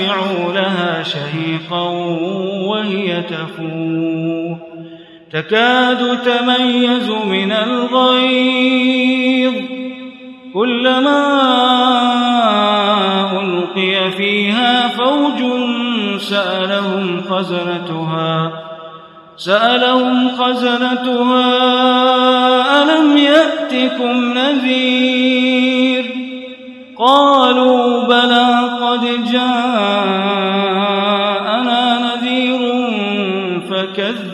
سمعوا لها شهيقا وهي تفور. تكاد تميز من الغيظ. كلما ألقي فيها فوج سألهم خزنتها. سألهم خزنتها ألم يأتكم نذير؟ قالوا بلى قد جاءنا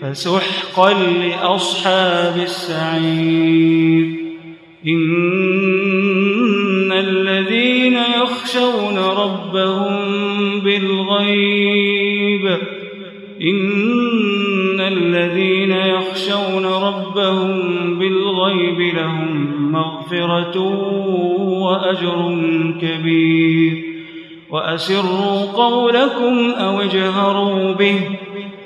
فسحقا لأصحاب السعير. إن الذين يخشون ربهم بالغيب إن الذين يخشون ربهم بالغيب لهم مغفرة وأجر كبير. وأسروا قولكم أو اجهروا به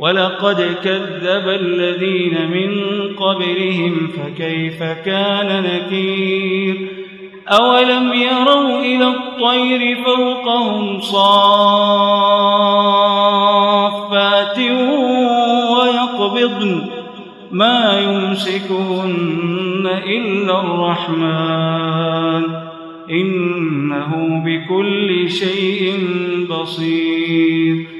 ولقد كذب الذين من قبلهم فكيف كان نكير؟ أولم يروا إلى الطير فوقهم صافات ويقبضن ما يمسكهن إلا الرحمن إنه بكل شيء بصير.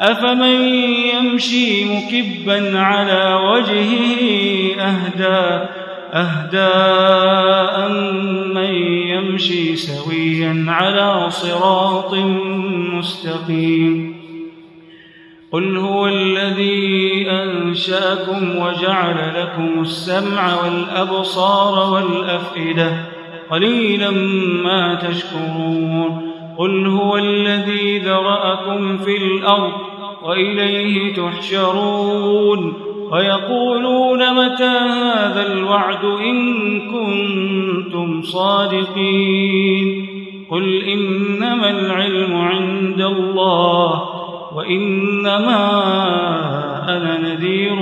أفمن يمشي مكبا على وجهه أهدى أهدى من يمشي سويا على صراط مستقيم. قل هو الذي أنشأكم وجعل لكم السمع والأبصار والأفئدة قليلا ما تشكرون. قل هو الذي ذرأكم في الأرض وإليه تحشرون ويقولون متى هذا الوعد إن كنتم صادقين قل إنما العلم عند الله وإنما أنا نذير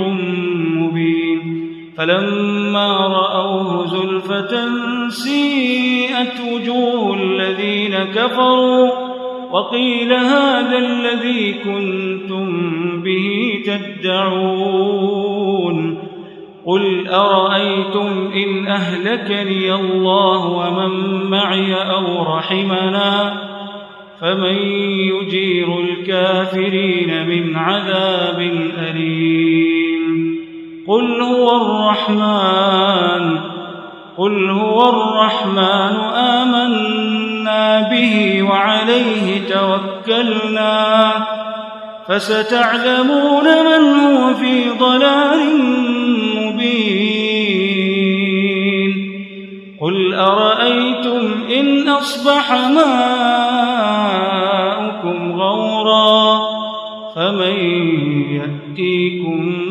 مبين فلما رأوه زلفة سيئت وجوه الذين كفروا وقيل هذا الذي كنتم به تدعون قل أرأيتم إن أهلكني الله ومن معي أو رحمنا فمن يجير الكافرين من عذاب أليم قل هو الرحمن قل هو الرحمن آمنا به وعليه توكلنا فستعلمون من هو في ضلال مبين. قل أرأيتم إن أصبح ماؤكم غورا فمن يأتيكم